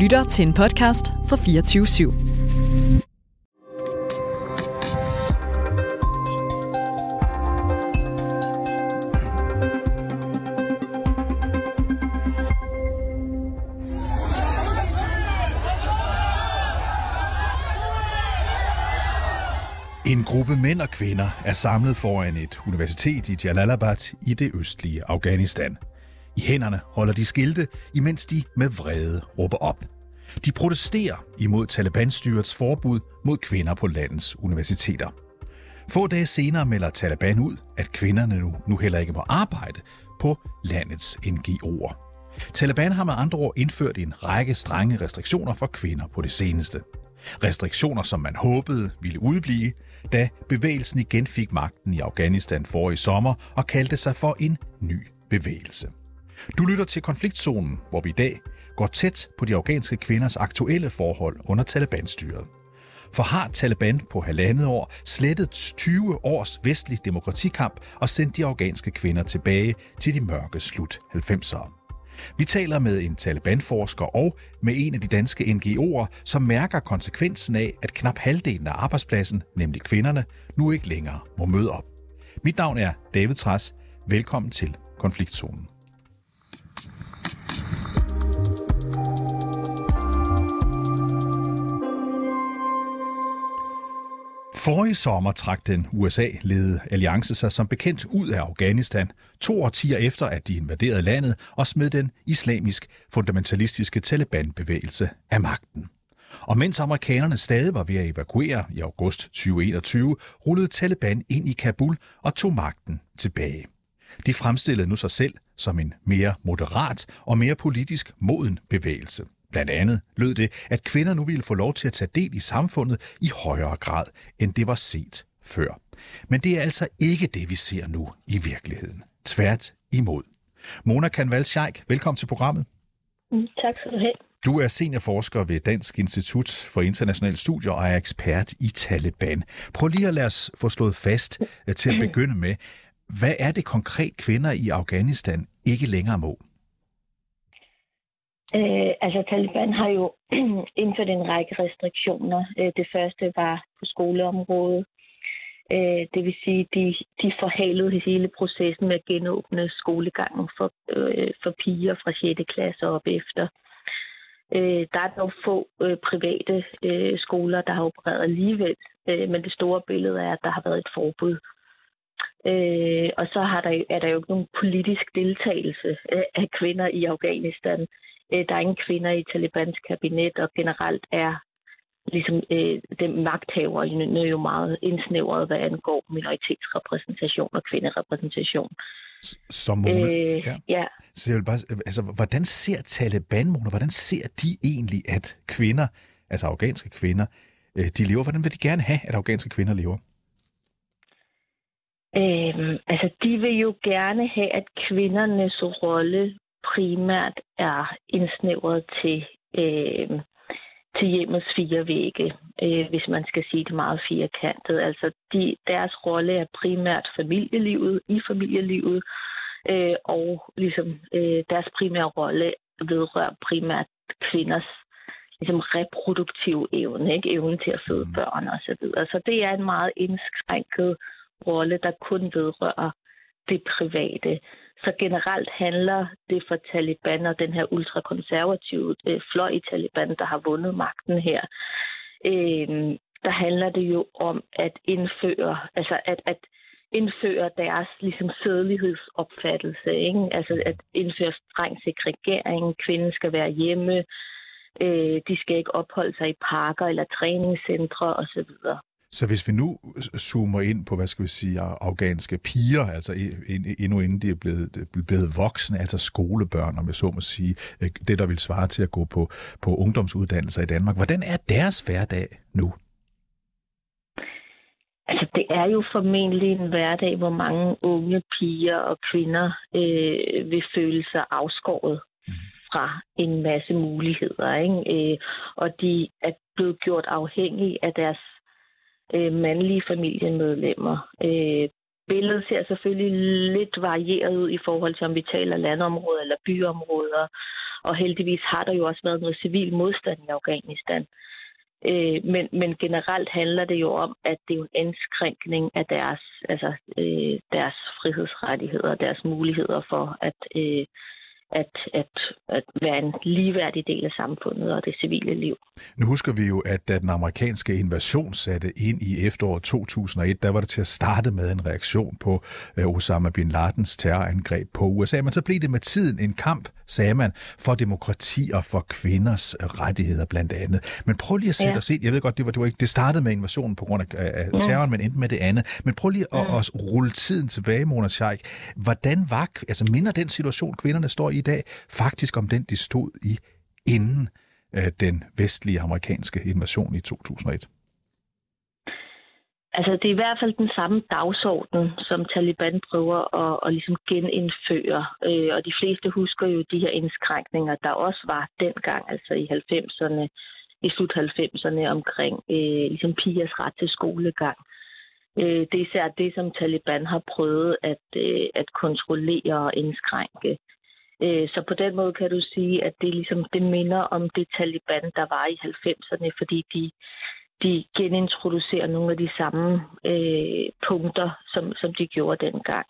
lytter til en podcast fra 24 /7. En gruppe mænd og kvinder er samlet foran et universitet i Jalalabad i det østlige Afghanistan. I hænderne holder de skilte, imens de med vrede råber op. De protesterer imod Taliban-styrets forbud mod kvinder på landets universiteter. Få dage senere melder Taliban ud, at kvinderne nu, nu heller ikke må arbejde på landets NGO'er. Taliban har med andre ord indført en række strenge restriktioner for kvinder på det seneste. Restriktioner, som man håbede ville udblive, da bevægelsen igen fik magten i Afghanistan forrige sommer og kaldte sig for en ny bevægelse. Du lytter til konfliktzonen, hvor vi i dag går tæt på de afghanske kvinders aktuelle forhold under Taliban-styret. For har Taliban på halvandet år slettet 20 års vestlig demokratikamp og sendt de afghanske kvinder tilbage til de mørke slut 90'ere. Vi taler med en Taliban-forsker og med en af de danske NGO'er, som mærker konsekvensen af, at knap halvdelen af arbejdspladsen, nemlig kvinderne, nu ikke længere må møde op. Mit navn er David Træs. Velkommen til Konfliktzonen. Forrige sommer trak den USA-ledede alliance sig som bekendt ud af Afghanistan, to årtier efter at de invaderede landet og smed den islamisk fundamentalistiske Taliban-bevægelse af magten. Og mens amerikanerne stadig var ved at evakuere i august 2021, rullede Taliban ind i Kabul og tog magten tilbage. De fremstillede nu sig selv som en mere moderat og mere politisk moden bevægelse. Blandt andet lød det, at kvinder nu ville få lov til at tage del i samfundet i højere grad, end det var set før. Men det er altså ikke det, vi ser nu i virkeligheden. Tvært imod. Mona Kanval Scheik, velkommen til programmet. Mm, tak skal du have. Du er seniorforsker ved Dansk Institut for Internationale Studier og er ekspert i Taliban. Prøv lige at lade os få slået fast øh, til at begynde med. Hvad er det konkret kvinder i Afghanistan ikke længere må? Øh, altså, Taliban har jo indført en række restriktioner. Øh, det første var på skoleområdet. Øh, det vil sige, de, de forhalede hele processen med at genåbne skolegangen for, øh, for piger fra 6. klasse op efter. Øh, der er dog få øh, private øh, skoler, der har opereret alligevel, øh, men det store billede er, at der har været et forbud. Øh, og så har der, er der jo ikke nogen politisk deltagelse øh, af kvinder i Afghanistan. Øh, der er ingen kvinder i Talibans kabinet, og generelt er ligesom øh, den magthaverne jo meget indsnævret, hvad angår minoritetsrepræsentation og kvinderepræsentation. Som Mona, øh, ja. ja. Så jeg vil bare, altså, hvordan ser Taliban, Mona, hvordan ser de egentlig, at kvinder, altså afghanske kvinder, øh, de lever? Hvordan vil de gerne have, at afghanske kvinder lever? Øhm, altså, de vil jo gerne have, at kvindernes rolle primært er indsnævret til, øh, til hjemmets fire vægge, øh, hvis man skal sige det meget firkantet. Altså de, deres rolle er primært familielivet, i familielivet, øh, og ligesom øh, deres primære rolle vedrører primært kvinders ligesom reproduktive evne, ikke? evnen til at føde mm. børn og så videre. Så det er en meget indskrænket rolle, der kun vedrører det private. Så generelt handler det for Taliban og den her ultrakonservative øh, fløj i Taliban, der har vundet magten her, øh, der handler det jo om at indføre, altså at, at indføre deres ligesom sædelighedsopfattelse, ikke? altså at indføre streng segregering, kvinden skal være hjemme, øh, de skal ikke opholde sig i parker eller træningscentre osv. Så hvis vi nu zoomer ind på, hvad skal vi sige, afghanske piger, altså endnu inden de er blevet, blevet voksne, altså skolebørn, om jeg så må sige, øh, det der vil svare til at gå på, på ungdomsuddannelser i Danmark. Hvordan er deres hverdag nu? Altså, det er jo formentlig en hverdag, hvor mange unge piger og kvinder øh, vil føle sig afskåret fra en masse muligheder. Ikke? Øh, og de er blevet gjort afhængige af deres øh, mandlige familiemedlemmer. Øh, billedet ser selvfølgelig lidt varieret ud i forhold til, om vi taler landområder eller byområder. Og heldigvis har der jo også været noget civil modstand i Afghanistan. Øh, men, men generelt handler det jo om, at det er en indskrænkning af deres, altså, øh, deres frihedsrettigheder og deres muligheder for at, øh, at, at, at være en ligeværdig del af samfundet og det civile liv. Nu husker vi jo, at da den amerikanske invasion satte ind i efteråret 2001, der var det til at starte med en reaktion på uh, Osama bin Ladens terrorangreb på USA. Men så blev det med tiden en kamp, sagde man, for demokrati og for kvinders rettigheder blandt andet. Men prøv lige at sætte ja. os ind. Jeg ved godt, det, var, det, var ikke, det startede med invasionen på grund af, af ja. terroren, men endte med det andet. Men prøv lige at, ja. at rulle tiden tilbage, Mona Sheikh. Hvordan var, altså minder den situation, kvinderne står i i dag, faktisk om den, de stod i inden øh, den vestlige amerikanske invasion i 2001? Altså, det er i hvert fald den samme dagsorden, som Taliban prøver at, at ligesom genindføre. Øh, og de fleste husker jo de her indskrænkninger, der også var dengang, altså i 90'erne, i slut 90'erne omkring øh, ligesom pigers ret til skolegang. Øh, det er især det, som Taliban har prøvet at, øh, at kontrollere og indskrænke. Øh, så på den måde kan du sige, at det ligesom det minder om det Taliban, der var i 90'erne, fordi de, de genintroducerer nogle af de samme øh, punkter, som, som de gjorde dengang.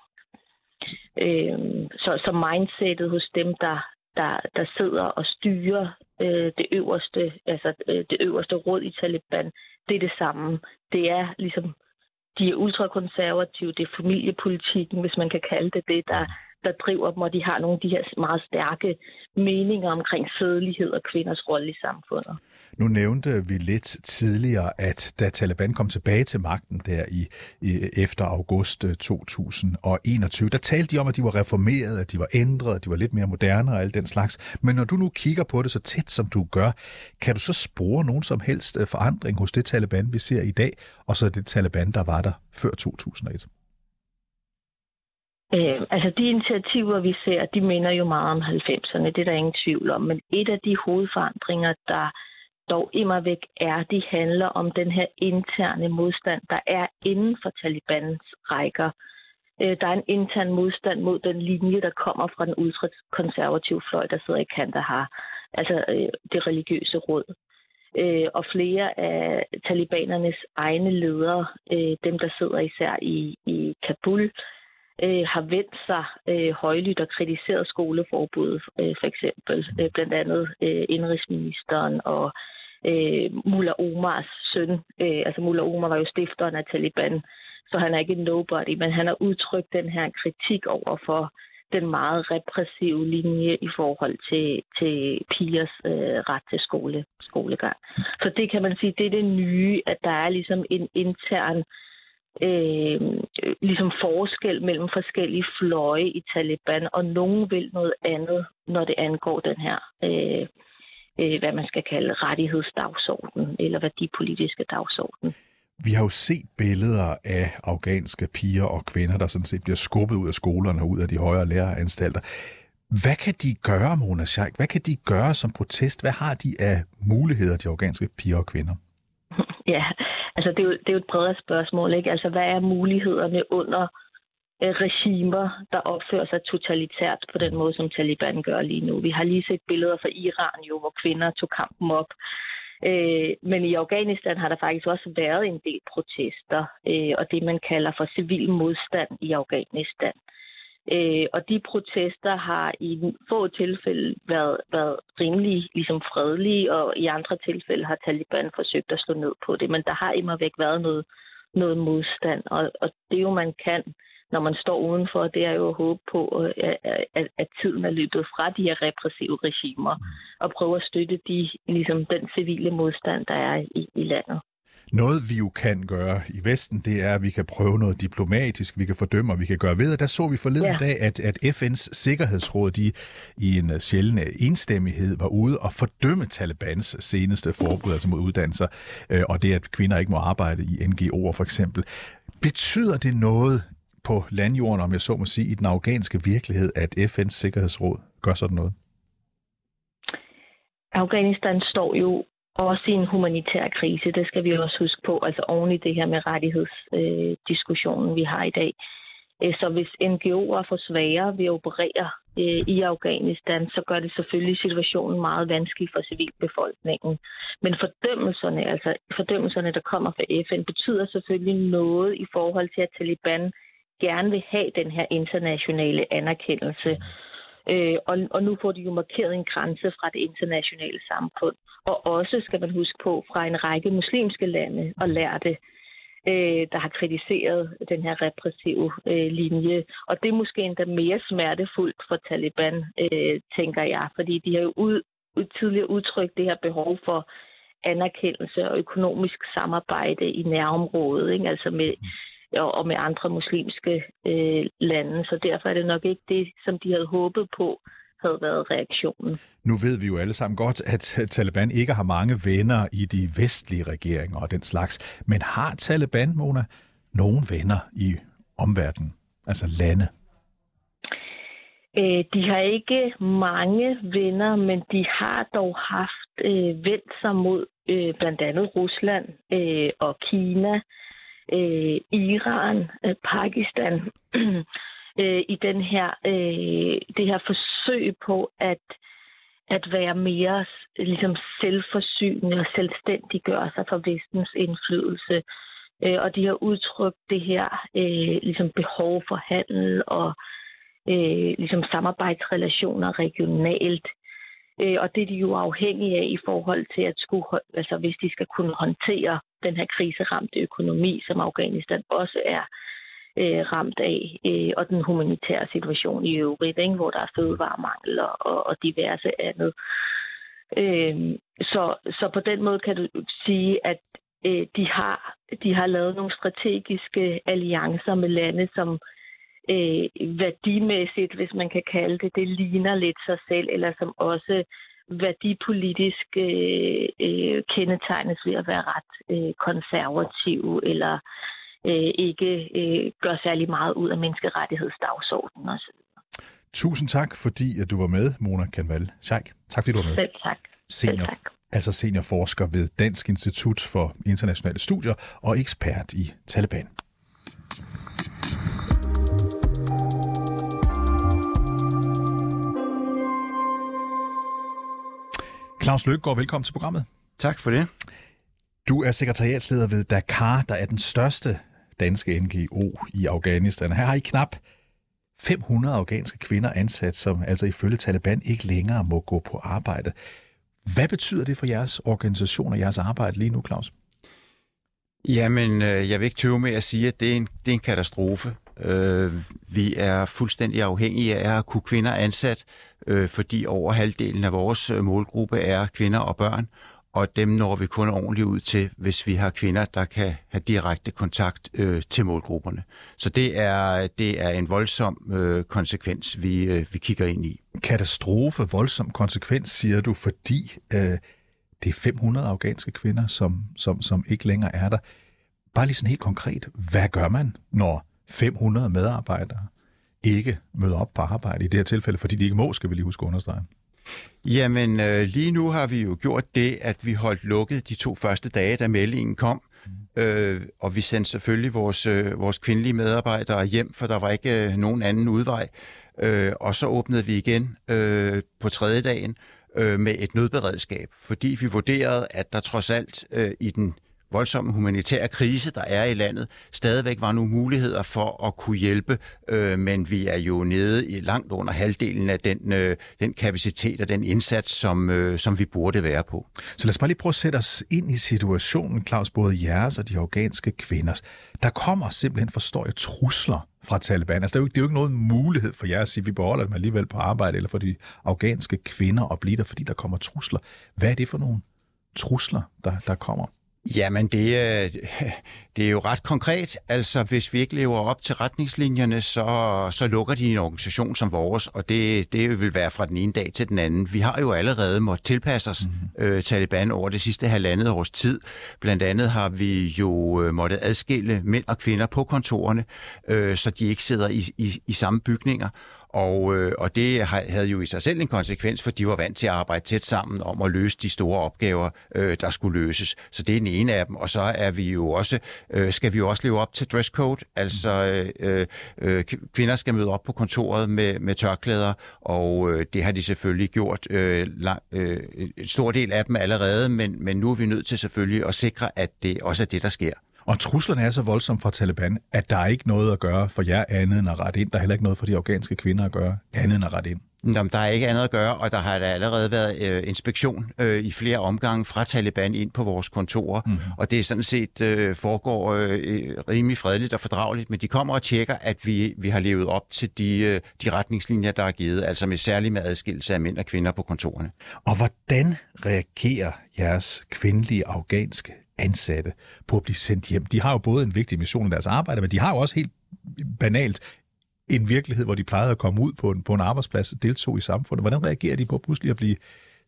Øh, så, så mindsetet hos dem, der, der, der sidder og styrer øh, det øverste, altså øh, det øverste råd i Taliban, det er det samme. Det er ligesom, de er ultrakonservative, det er familiepolitikken, hvis man kan kalde det det, der, der driver dem, og de har nogle af de her meget stærke meninger omkring sædelighed og kvinders rolle i samfundet. Nu nævnte vi lidt tidligere, at da Taliban kom tilbage til magten der i, i efter august øh, 2021, der talte de om, at de var reformeret, at de var ændret, at de var lidt mere moderne og alt den slags. Men når du nu kigger på det så tæt, som du gør, kan du så spore nogen som helst øh, forandring hos det Taliban, vi ser i dag, og så det Taliban, der var der før 2001? Øh, altså de initiativer, vi ser, de minder jo meget om 90'erne, det er der ingen tvivl om. Men et af de hovedforandringer, der dog immer væk er, de handler om den her interne modstand, der er inden for Talibans rækker. Øh, der er en intern modstand mod den linje, der kommer fra den ultrakonservative fløj, der sidder i Kandahar, altså øh, det religiøse råd. Øh, og flere af talibanernes egne ledere, øh, dem der sidder især i, i Kabul, øh, Øh, har vendt sig øh, højlydt og kritiseret skoleforbuddet, øh, for eksempel øh, blandt andet øh, indrigsministeren og øh, Mullah Omars søn. Øh, altså Mullah Omar var jo stifteren af Taliban, så han er ikke en nobody, men han har udtrykt den her kritik over for den meget repressive linje i forhold til, til pigers øh, ret til skole, skolegang. Så det kan man sige, det er det nye, at der er ligesom en intern øh, ligesom forskel mellem forskellige fløje i Taliban, og nogen vil noget andet, når det angår den her, øh, øh, hvad man skal kalde rettighedsdagsorden, eller værdipolitiske dagsorden. Vi har jo set billeder af afghanske piger og kvinder, der sådan set bliver skubbet ud af skolerne og ud af de højere læreanstalter. Hvad kan de gøre, Mona Sheikh? Hvad kan de gøre som protest? Hvad har de af muligheder, de afghanske piger og kvinder? Ja, altså det er, jo, det er jo et bredere spørgsmål, ikke? Altså hvad er mulighederne under øh, regimer, der opfører sig totalitært på den måde, som Taliban gør lige nu? Vi har lige set billeder fra Iran jo, hvor kvinder tog kampen op. Øh, men i Afghanistan har der faktisk også været en del protester, øh, og det man kalder for civil modstand i Afghanistan. Øh, Øh, og de protester har i få tilfælde været, været rimelig ligesom fredelige, og i andre tilfælde har Taliban forsøgt at slå ned på det. Men der har immer væk været noget, noget modstand, og, og det jo man kan, når man står udenfor, det er jo at håbe på, øh, at, at, at tiden er løbet fra de her repressive regimer, og prøve at støtte de, ligesom den civile modstand, der er i, i landet. Noget vi jo kan gøre i Vesten, det er, at vi kan prøve noget diplomatisk, vi kan fordømme, og vi kan gøre ved. Og der så vi forleden ja. dag, at, at FN's Sikkerhedsråd de, i en sjælden enstemmighed var ude og fordømme Talibans seneste forbud, altså mod uddannelser, øh, og det, at kvinder ikke må arbejde i NGO'er for eksempel. Betyder det noget på landjorden, om jeg så må sige, i den afghanske virkelighed, at FN's Sikkerhedsråd gør sådan noget? Afghanistan står jo også i en humanitær krise. Det skal vi også huske på, altså oven i det her med rettighedsdiskussionen, øh, vi har i dag. Øh, så hvis NGO'er får sværere ved at operere øh, i Afghanistan, så gør det selvfølgelig situationen meget vanskelig for civilbefolkningen. Men fordømmelserne, altså fordømmelserne, der kommer fra FN, betyder selvfølgelig noget i forhold til, at Taliban gerne vil have den her internationale anerkendelse. Øh, og, og nu får de jo markeret en grænse fra det internationale samfund. Og også, skal man huske på, fra en række muslimske lande og lærte, øh, der har kritiseret den her repressive øh, linje. Og det er måske endda mere smertefuldt for Taliban, øh, tænker jeg, fordi de har jo ud, tidligere udtrykt det her behov for anerkendelse og økonomisk samarbejde i nærområdet, ikke? altså med mm og med andre muslimske øh, lande. Så derfor er det nok ikke det, som de havde håbet på, havde været reaktionen. Nu ved vi jo alle sammen godt, at Taliban ikke har mange venner i de vestlige regeringer og den slags. Men har Taliban, Mona, nogen venner i omverdenen, altså lande? Øh, de har ikke mange venner, men de har dog haft øh, vendt sig mod øh, blandt andet Rusland øh, og Kina øh, Iran, øh, Pakistan, øh, i den her, øh, det her forsøg på at, at være mere ligesom selvforsynende og selvstændiggøre sig fra vestens indflydelse. Øh, og de har udtrykt det her øh, ligesom behov for handel og øh, ligesom samarbejdsrelationer regionalt. Øh, og det er de jo afhængige af i forhold til at skulle, altså hvis de skal kunne håndtere den her kriseramte økonomi, som Afghanistan også er øh, ramt af, øh, og den humanitære situation i øvrigt, ikke, hvor der er fødevaremangel og, og, og diverse andet. Øh, så, så på den måde kan du sige, at øh, de, har, de har lavet nogle strategiske alliancer med lande, som øh, værdimæssigt, hvis man kan kalde det, det ligner lidt sig selv, eller som også værdipolitisk øh, øh, kendetegnes ved at være ret øh, konservativ eller øh, ikke øh, gør særlig meget ud af menneskerettighedsdagsordenen osv. Tusind tak, fordi at du var med, Mona Kanval Scheik. Tak fordi du var med. Selv tak. Senior, Selv tak. Altså seniorforsker ved Dansk Institut for Internationale Studier og ekspert i Taliban. Claus Løkgaard, velkommen til programmet. Tak for det. Du er sekretariatsleder ved Dakar, der er den største danske NGO i Afghanistan. Her har I knap 500 afghanske kvinder ansat, som altså ifølge Taliban ikke længere må gå på arbejde. Hvad betyder det for jeres organisation og jeres arbejde lige nu, Claus? Jamen, øh, jeg vil ikke tøve med at sige, at det er en, det er en katastrofe. Øh, vi er fuldstændig afhængige af at kunne kvinder ansat, øh, fordi over halvdelen af vores øh, målgruppe er kvinder og børn, og dem når vi kun ordentligt ud til, hvis vi har kvinder, der kan have direkte kontakt øh, til målgrupperne. Så det er, det er en voldsom øh, konsekvens, vi, øh, vi kigger ind i. Katastrofe, voldsom konsekvens, siger du, fordi øh, det er 500 afghanske kvinder, som, som, som ikke længere er der. Bare lige sådan helt konkret, hvad gør man, når 500 medarbejdere ikke møder op på arbejde i det her tilfælde, fordi de ikke må, skal vi lige huske at understrege? Jamen, øh, lige nu har vi jo gjort det, at vi holdt lukket de to første dage, da meldingen kom. Mm. Øh, og vi sendte selvfølgelig vores, øh, vores kvindelige medarbejdere hjem, for der var ikke øh, nogen anden udvej. Øh, og så åbnede vi igen øh, på tredje dagen øh, med et nødberedskab, fordi vi vurderede, at der trods alt øh, i den voldsomme humanitære krise, der er i landet, stadigvæk var nogle muligheder for at kunne hjælpe, øh, men vi er jo nede i langt under halvdelen af den, øh, den kapacitet og den indsats, som, øh, som vi burde være på. Så lad os bare lige prøve at sætte os ind i situationen, Claus, både jeres og de afghanske kvinders. Der kommer simpelthen, forstår jeg, trusler fra Taliban. Altså, det er jo, det er jo ikke noget mulighed for jer at sige, at vi beholder dem alligevel på arbejde, eller for de afghanske kvinder at blive der, fordi der kommer trusler. Hvad er det for nogle trusler, der, der kommer? Jamen, det er, det er jo ret konkret. Altså, hvis vi ikke lever op til retningslinjerne, så, så lukker de en organisation som vores, og det, det vil være fra den ene dag til den anden. Vi har jo allerede måttet tilpasse os mm-hmm. øh, Taliban over det sidste halvandet års tid. Blandt andet har vi jo øh, måttet adskille mænd og kvinder på kontorerne, øh, så de ikke sidder i, i, i samme bygninger. Og, øh, og det havde jo i sig selv en konsekvens, for de var vant til at arbejde tæt sammen om at løse de store opgaver, øh, der skulle løses. Så det er den ene af dem. Og så er vi jo også, øh, skal vi jo også leve op til dresscode. Altså øh, øh, kvinder skal møde op på kontoret med, med tørklæder, og øh, det har de selvfølgelig gjort øh, lang, øh, en stor del af dem allerede, men, men nu er vi nødt til selvfølgelig at sikre, at det også er det, der sker. Og truslerne er så voldsomme fra Taliban, at der er ikke noget at gøre for jer andet end at rette ind. Der er heller ikke noget for de afghanske kvinder at gøre andet end at rette ind. Nå, der er ikke andet at gøre, og der har der allerede været øh, inspektion øh, i flere omgange fra Taliban ind på vores kontorer, mm. og det er sådan set øh, foregår øh, rimelig fredeligt og fordrageligt, men de kommer og tjekker, at vi, vi har levet op til de, øh, de retningslinjer, der er givet, altså med særlig med adskillelse af mænd og kvinder på kontorerne. Og hvordan reagerer jeres kvindelige afghanske ansatte på at blive sendt hjem? De har jo både en vigtig mission i deres arbejde, men de har jo også helt banalt en virkelighed, hvor de plejede at komme ud på en, på en arbejdsplads og deltog i samfundet. Hvordan reagerer de på pludselig at blive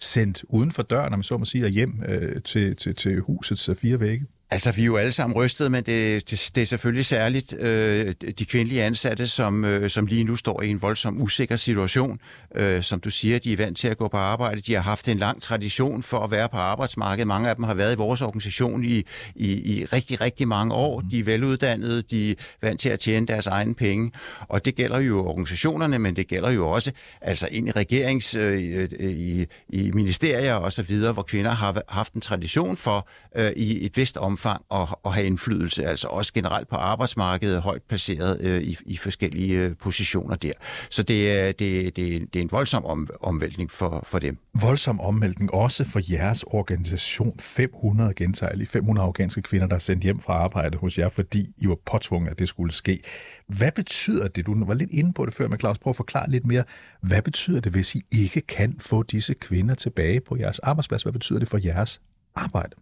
sendt uden for døren, om så må sige, og hjem øh, til, til, til husets øh, fire vægge? Altså, vi er jo alle sammen rystet, men det, det, det er selvfølgelig særligt øh, de kvindelige ansatte, som, øh, som lige nu står i en voldsom usikker situation. Øh, som du siger, de er vant til at gå på arbejde. De har haft en lang tradition for at være på arbejdsmarkedet. Mange af dem har været i vores organisation i, i, i rigtig, rigtig mange år. De er veluddannede, de er vant til at tjene deres egne penge. Og det gælder jo organisationerne, men det gælder jo også altså ind i regerings, øh, i, i ministerier og så videre, hvor kvinder har haft en tradition for øh, i et vist omfang omfang at, at have indflydelse, altså også generelt på arbejdsmarkedet, højt placeret øh, i, i forskellige øh, positioner der. Så det er, det, det, det er en voldsom om, omvæltning for, for dem. Voldsom omvæltning også for jeres organisation. 500 gentager 500 afghanske kvinder, der er sendt hjem fra arbejde hos jer, fordi I var påtvunget, at det skulle ske. Hvad betyder det? Du var lidt inde på det før, men Claus, prøv at forklare lidt mere. Hvad betyder det, hvis I ikke kan få disse kvinder tilbage på jeres arbejdsplads? Hvad betyder det for jeres arbejde?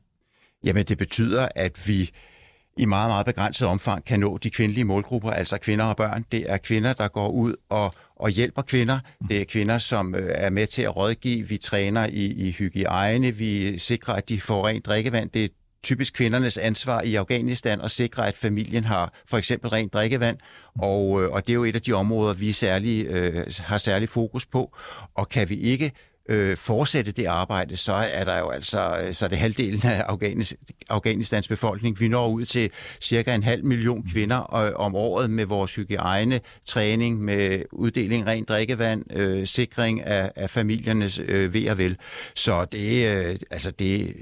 Jamen, det betyder, at vi i meget, meget begrænset omfang kan nå de kvindelige målgrupper, altså kvinder og børn. Det er kvinder, der går ud og, og hjælper kvinder. Det er kvinder, som øh, er med til at rådgive. Vi træner i, i hygiejne. Vi sikrer, at de får rent drikkevand. Det er typisk kvindernes ansvar i Afghanistan at sikre, at familien har for eksempel rent drikkevand, og, øh, og det er jo et af de områder, vi særlig, øh, har særlig fokus på. Og kan vi ikke øh, fortsætte det arbejde, så er der jo altså øh, så er det halvdelen af Afghanis, Afghanistans befolkning. Vi når ud til cirka en halv million kvinder øh, om året med vores hygiejne, træning, med uddeling rent drikkevand, øh, sikring af, af familiernes øh, ved og vel. Så det, øh, altså det,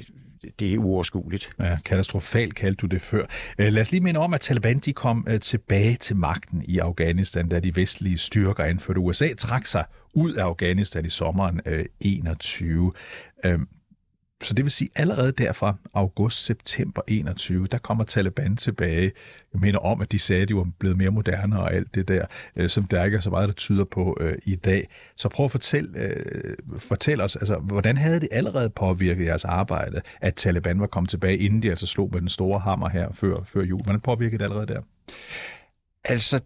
det er uoverskueligt. Ja, katastrofalt kaldte du det før. Øh, lad os lige minde om, at Taliban de kom øh, tilbage til magten i Afghanistan, da de vestlige styrker anførte USA trak sig ud af Afghanistan i sommeren 21. Øh, så det vil sige, allerede derfra august-september 21, der kommer Taliban tilbage. Jeg mener om, at de sagde, at de var blevet mere moderne og alt det der, øh, som der ikke er så meget, der tyder på øh, i dag. Så prøv at fortælle, øh, fortæl os, altså, hvordan havde det allerede påvirket jeres arbejde, at Taliban var kommet tilbage, inden de altså slog med den store hammer her før, før jul? Hvordan påvirkede det allerede der? Altså,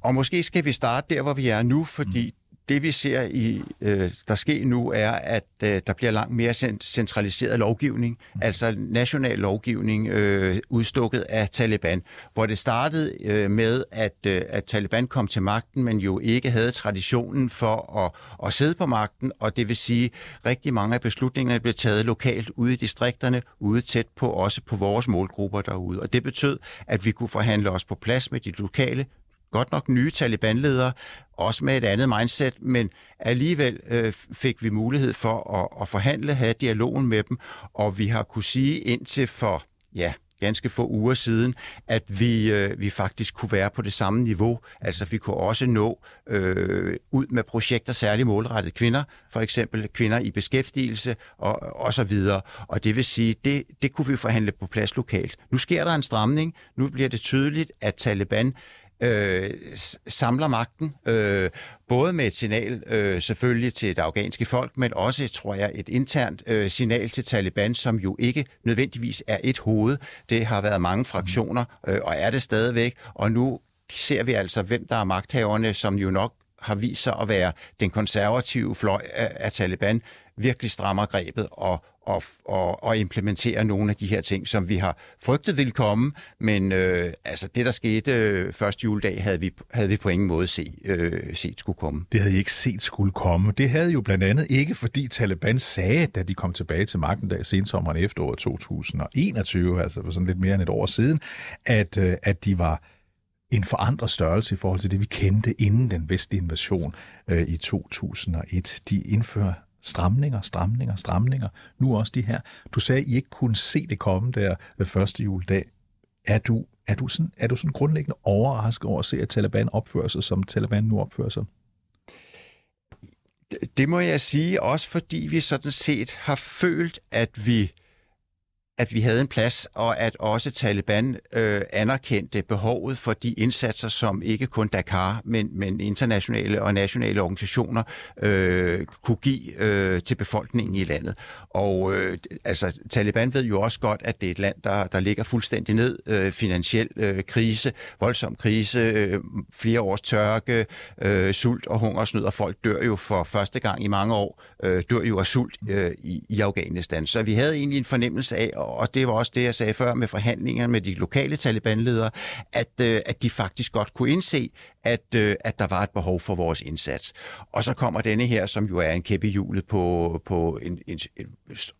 og måske skal vi starte der, hvor vi er nu, fordi mm det vi ser, i, øh, der sker nu, er, at øh, der bliver langt mere centraliseret lovgivning, mm. altså national lovgivning øh, udstukket af Taliban, hvor det startede øh, med, at, øh, at Taliban kom til magten, men jo ikke havde traditionen for at, at sidde på magten, og det vil sige, at rigtig mange af beslutningerne blev taget lokalt ude i distrikterne, ude tæt på, også på vores målgrupper derude. Og det betød, at vi kunne forhandle os på plads med de lokale godt nok nye Taliban-ledere, også med et andet mindset, men alligevel øh, fik vi mulighed for at, at forhandle, have dialogen med dem, og vi har kunne sige indtil for, ja, ganske få uger siden, at vi, øh, vi faktisk kunne være på det samme niveau. Altså vi kunne også nå øh, ud med projekter særligt målrettet kvinder, for eksempel kvinder i beskæftigelse og, og så videre. Og det vil sige, det, det kunne vi forhandle på plads lokalt. Nu sker der en stramning. Nu bliver det tydeligt, at Taliban øh, samler magten, øh, både med et signal øh, selvfølgelig til det afghanske folk, men også, tror jeg, et internt øh, signal til Taliban, som jo ikke nødvendigvis er et hoved. Det har været mange fraktioner, øh, og er det stadigvæk, og nu ser vi altså, hvem der er magthaverne, som jo nok har vist sig at være den konservative fløj af, af Taliban, virkelig strammer grebet og, og, og, og implementere nogle af de her ting, som vi har frygtet ville komme, men øh, altså det, der skete øh, første juledag, havde vi, havde vi på ingen måde se, øh, set skulle komme. Det havde I ikke set skulle komme. Det havde jo blandt andet ikke, fordi Taliban sagde, da de kom tilbage til magten der sensommeren efteråret 2021, altså for sådan lidt mere end et år siden, at, øh, at de var en forandret størrelse i forhold til det, vi kendte inden den vestlige invasion øh, i 2001. De indfører stramninger, stramninger, stramninger. Nu også de her. Du sagde, at I ikke kunne se det komme der ved første juledag. Er du, er du, sådan, er du sådan grundlæggende overrasket over at se, at Taliban opfører sig, som Taliban nu opfører sig? Det må jeg sige, også fordi vi sådan set har følt, at vi at vi havde en plads, og at også Taliban øh, anerkendte behovet for de indsatser, som ikke kun Dakar, men, men internationale og nationale organisationer øh, kunne give øh, til befolkningen i landet. Og øh, altså, Taliban ved jo også godt, at det er et land, der, der ligger fuldstændig ned. Øh, finansiel øh, krise, voldsom krise, øh, flere års tørke, øh, sult og hungersnød, og folk dør jo for første gang i mange år, øh, dør jo af sult øh, i, i Afghanistan. Så vi havde egentlig en fornemmelse af, og det var også det, jeg sagde før med forhandlingerne med de lokale talibanledere, at, øh, at de faktisk godt kunne indse, at, øh, at der var et behov for vores indsats. Og så kommer denne her, som jo er en kæppe hjulet på, på en, en, en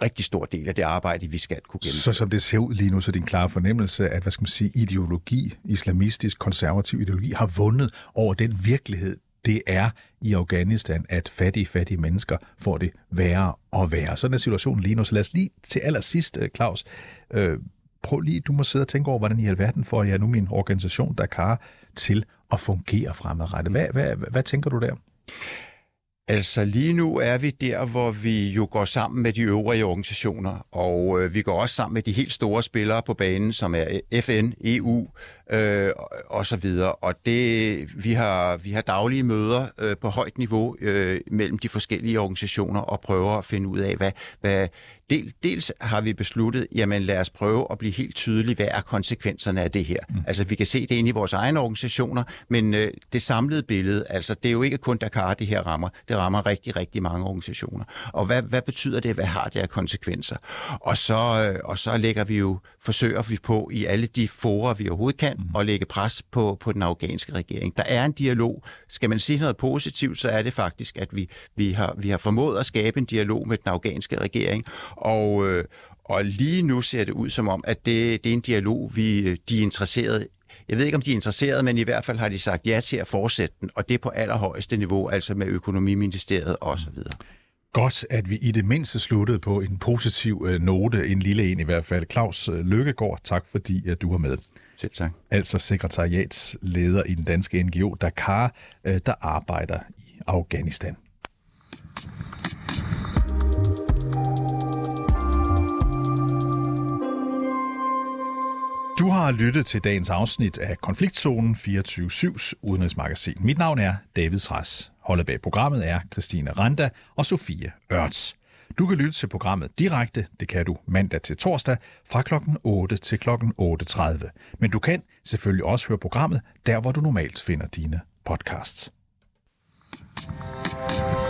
rigtig stor del af det arbejde, vi skal kunne gennemføre. Så som det ser ud lige nu, så er din klare fornemmelse, at hvad skal man sige, ideologi, islamistisk, konservativ ideologi, har vundet over den virkelighed, det er i Afghanistan, at fattige, fattige mennesker får det værre og værre. Sådan er situationen lige nu. Så lad os lige til allersidst, øh, Claus, øh, prøv lige, du må sidde og tænke over, hvordan i alverden får jeg nu min organisation Dakar til at fungere fremadrettet. Hvad, hvad, hvad, hvad tænker du der? Altså lige nu er vi der, hvor vi jo går sammen med de øvrige organisationer, og øh, vi går også sammen med de helt store spillere på banen, som er FN, EU øh, og så videre. Og det, vi har vi har daglige møder øh, på højt niveau øh, mellem de forskellige organisationer og prøver at finde ud af, hvad, hvad del, dels har vi besluttet, jamen lad os prøve at blive helt tydelige, hvad er konsekvenserne af det her. Mm. Altså vi kan se det inde i vores egne organisationer, men øh, det samlede billede, altså det er jo ikke kun Dakar, det her rammer. Det rammer rigtig, rigtig mange organisationer. Og hvad, hvad betyder det? Hvad har det af konsekvenser? Og så, øh, og så lægger vi jo, forsøger vi på i alle de forer, vi overhovedet kan, mm. at lægge pres på, på den afghanske regering. Der er en dialog. Skal man sige noget positivt, så er det faktisk, at vi, vi, har, vi har formået at skabe en dialog med den afghanske regering, og, øh, og lige nu ser det ud som om, at det, det er en dialog, vi de er interesseret jeg ved ikke, om de er interesserede, men i hvert fald har de sagt ja til at fortsætte den, og det på allerhøjeste niveau, altså med økonomiministeriet osv. Godt, at vi i det mindste sluttede på en positiv øh, note, en lille en i hvert fald. Claus øh, Lykkegaard, tak fordi at du var med. Selv tak. Altså sekretariatsleder i den danske NGO Dakar, øh, der arbejder i Afghanistan. Du har lyttet til dagens afsnit af Konfliktzonen 24-7's udenrigsmagasin. Mit navn er David Træs. Holdet bag programmet er Christine Randa og Sofie Ørts. Du kan lytte til programmet direkte, det kan du mandag til torsdag fra kl. 8 til kl. 8.30. Men du kan selvfølgelig også høre programmet der, hvor du normalt finder dine podcasts. thank you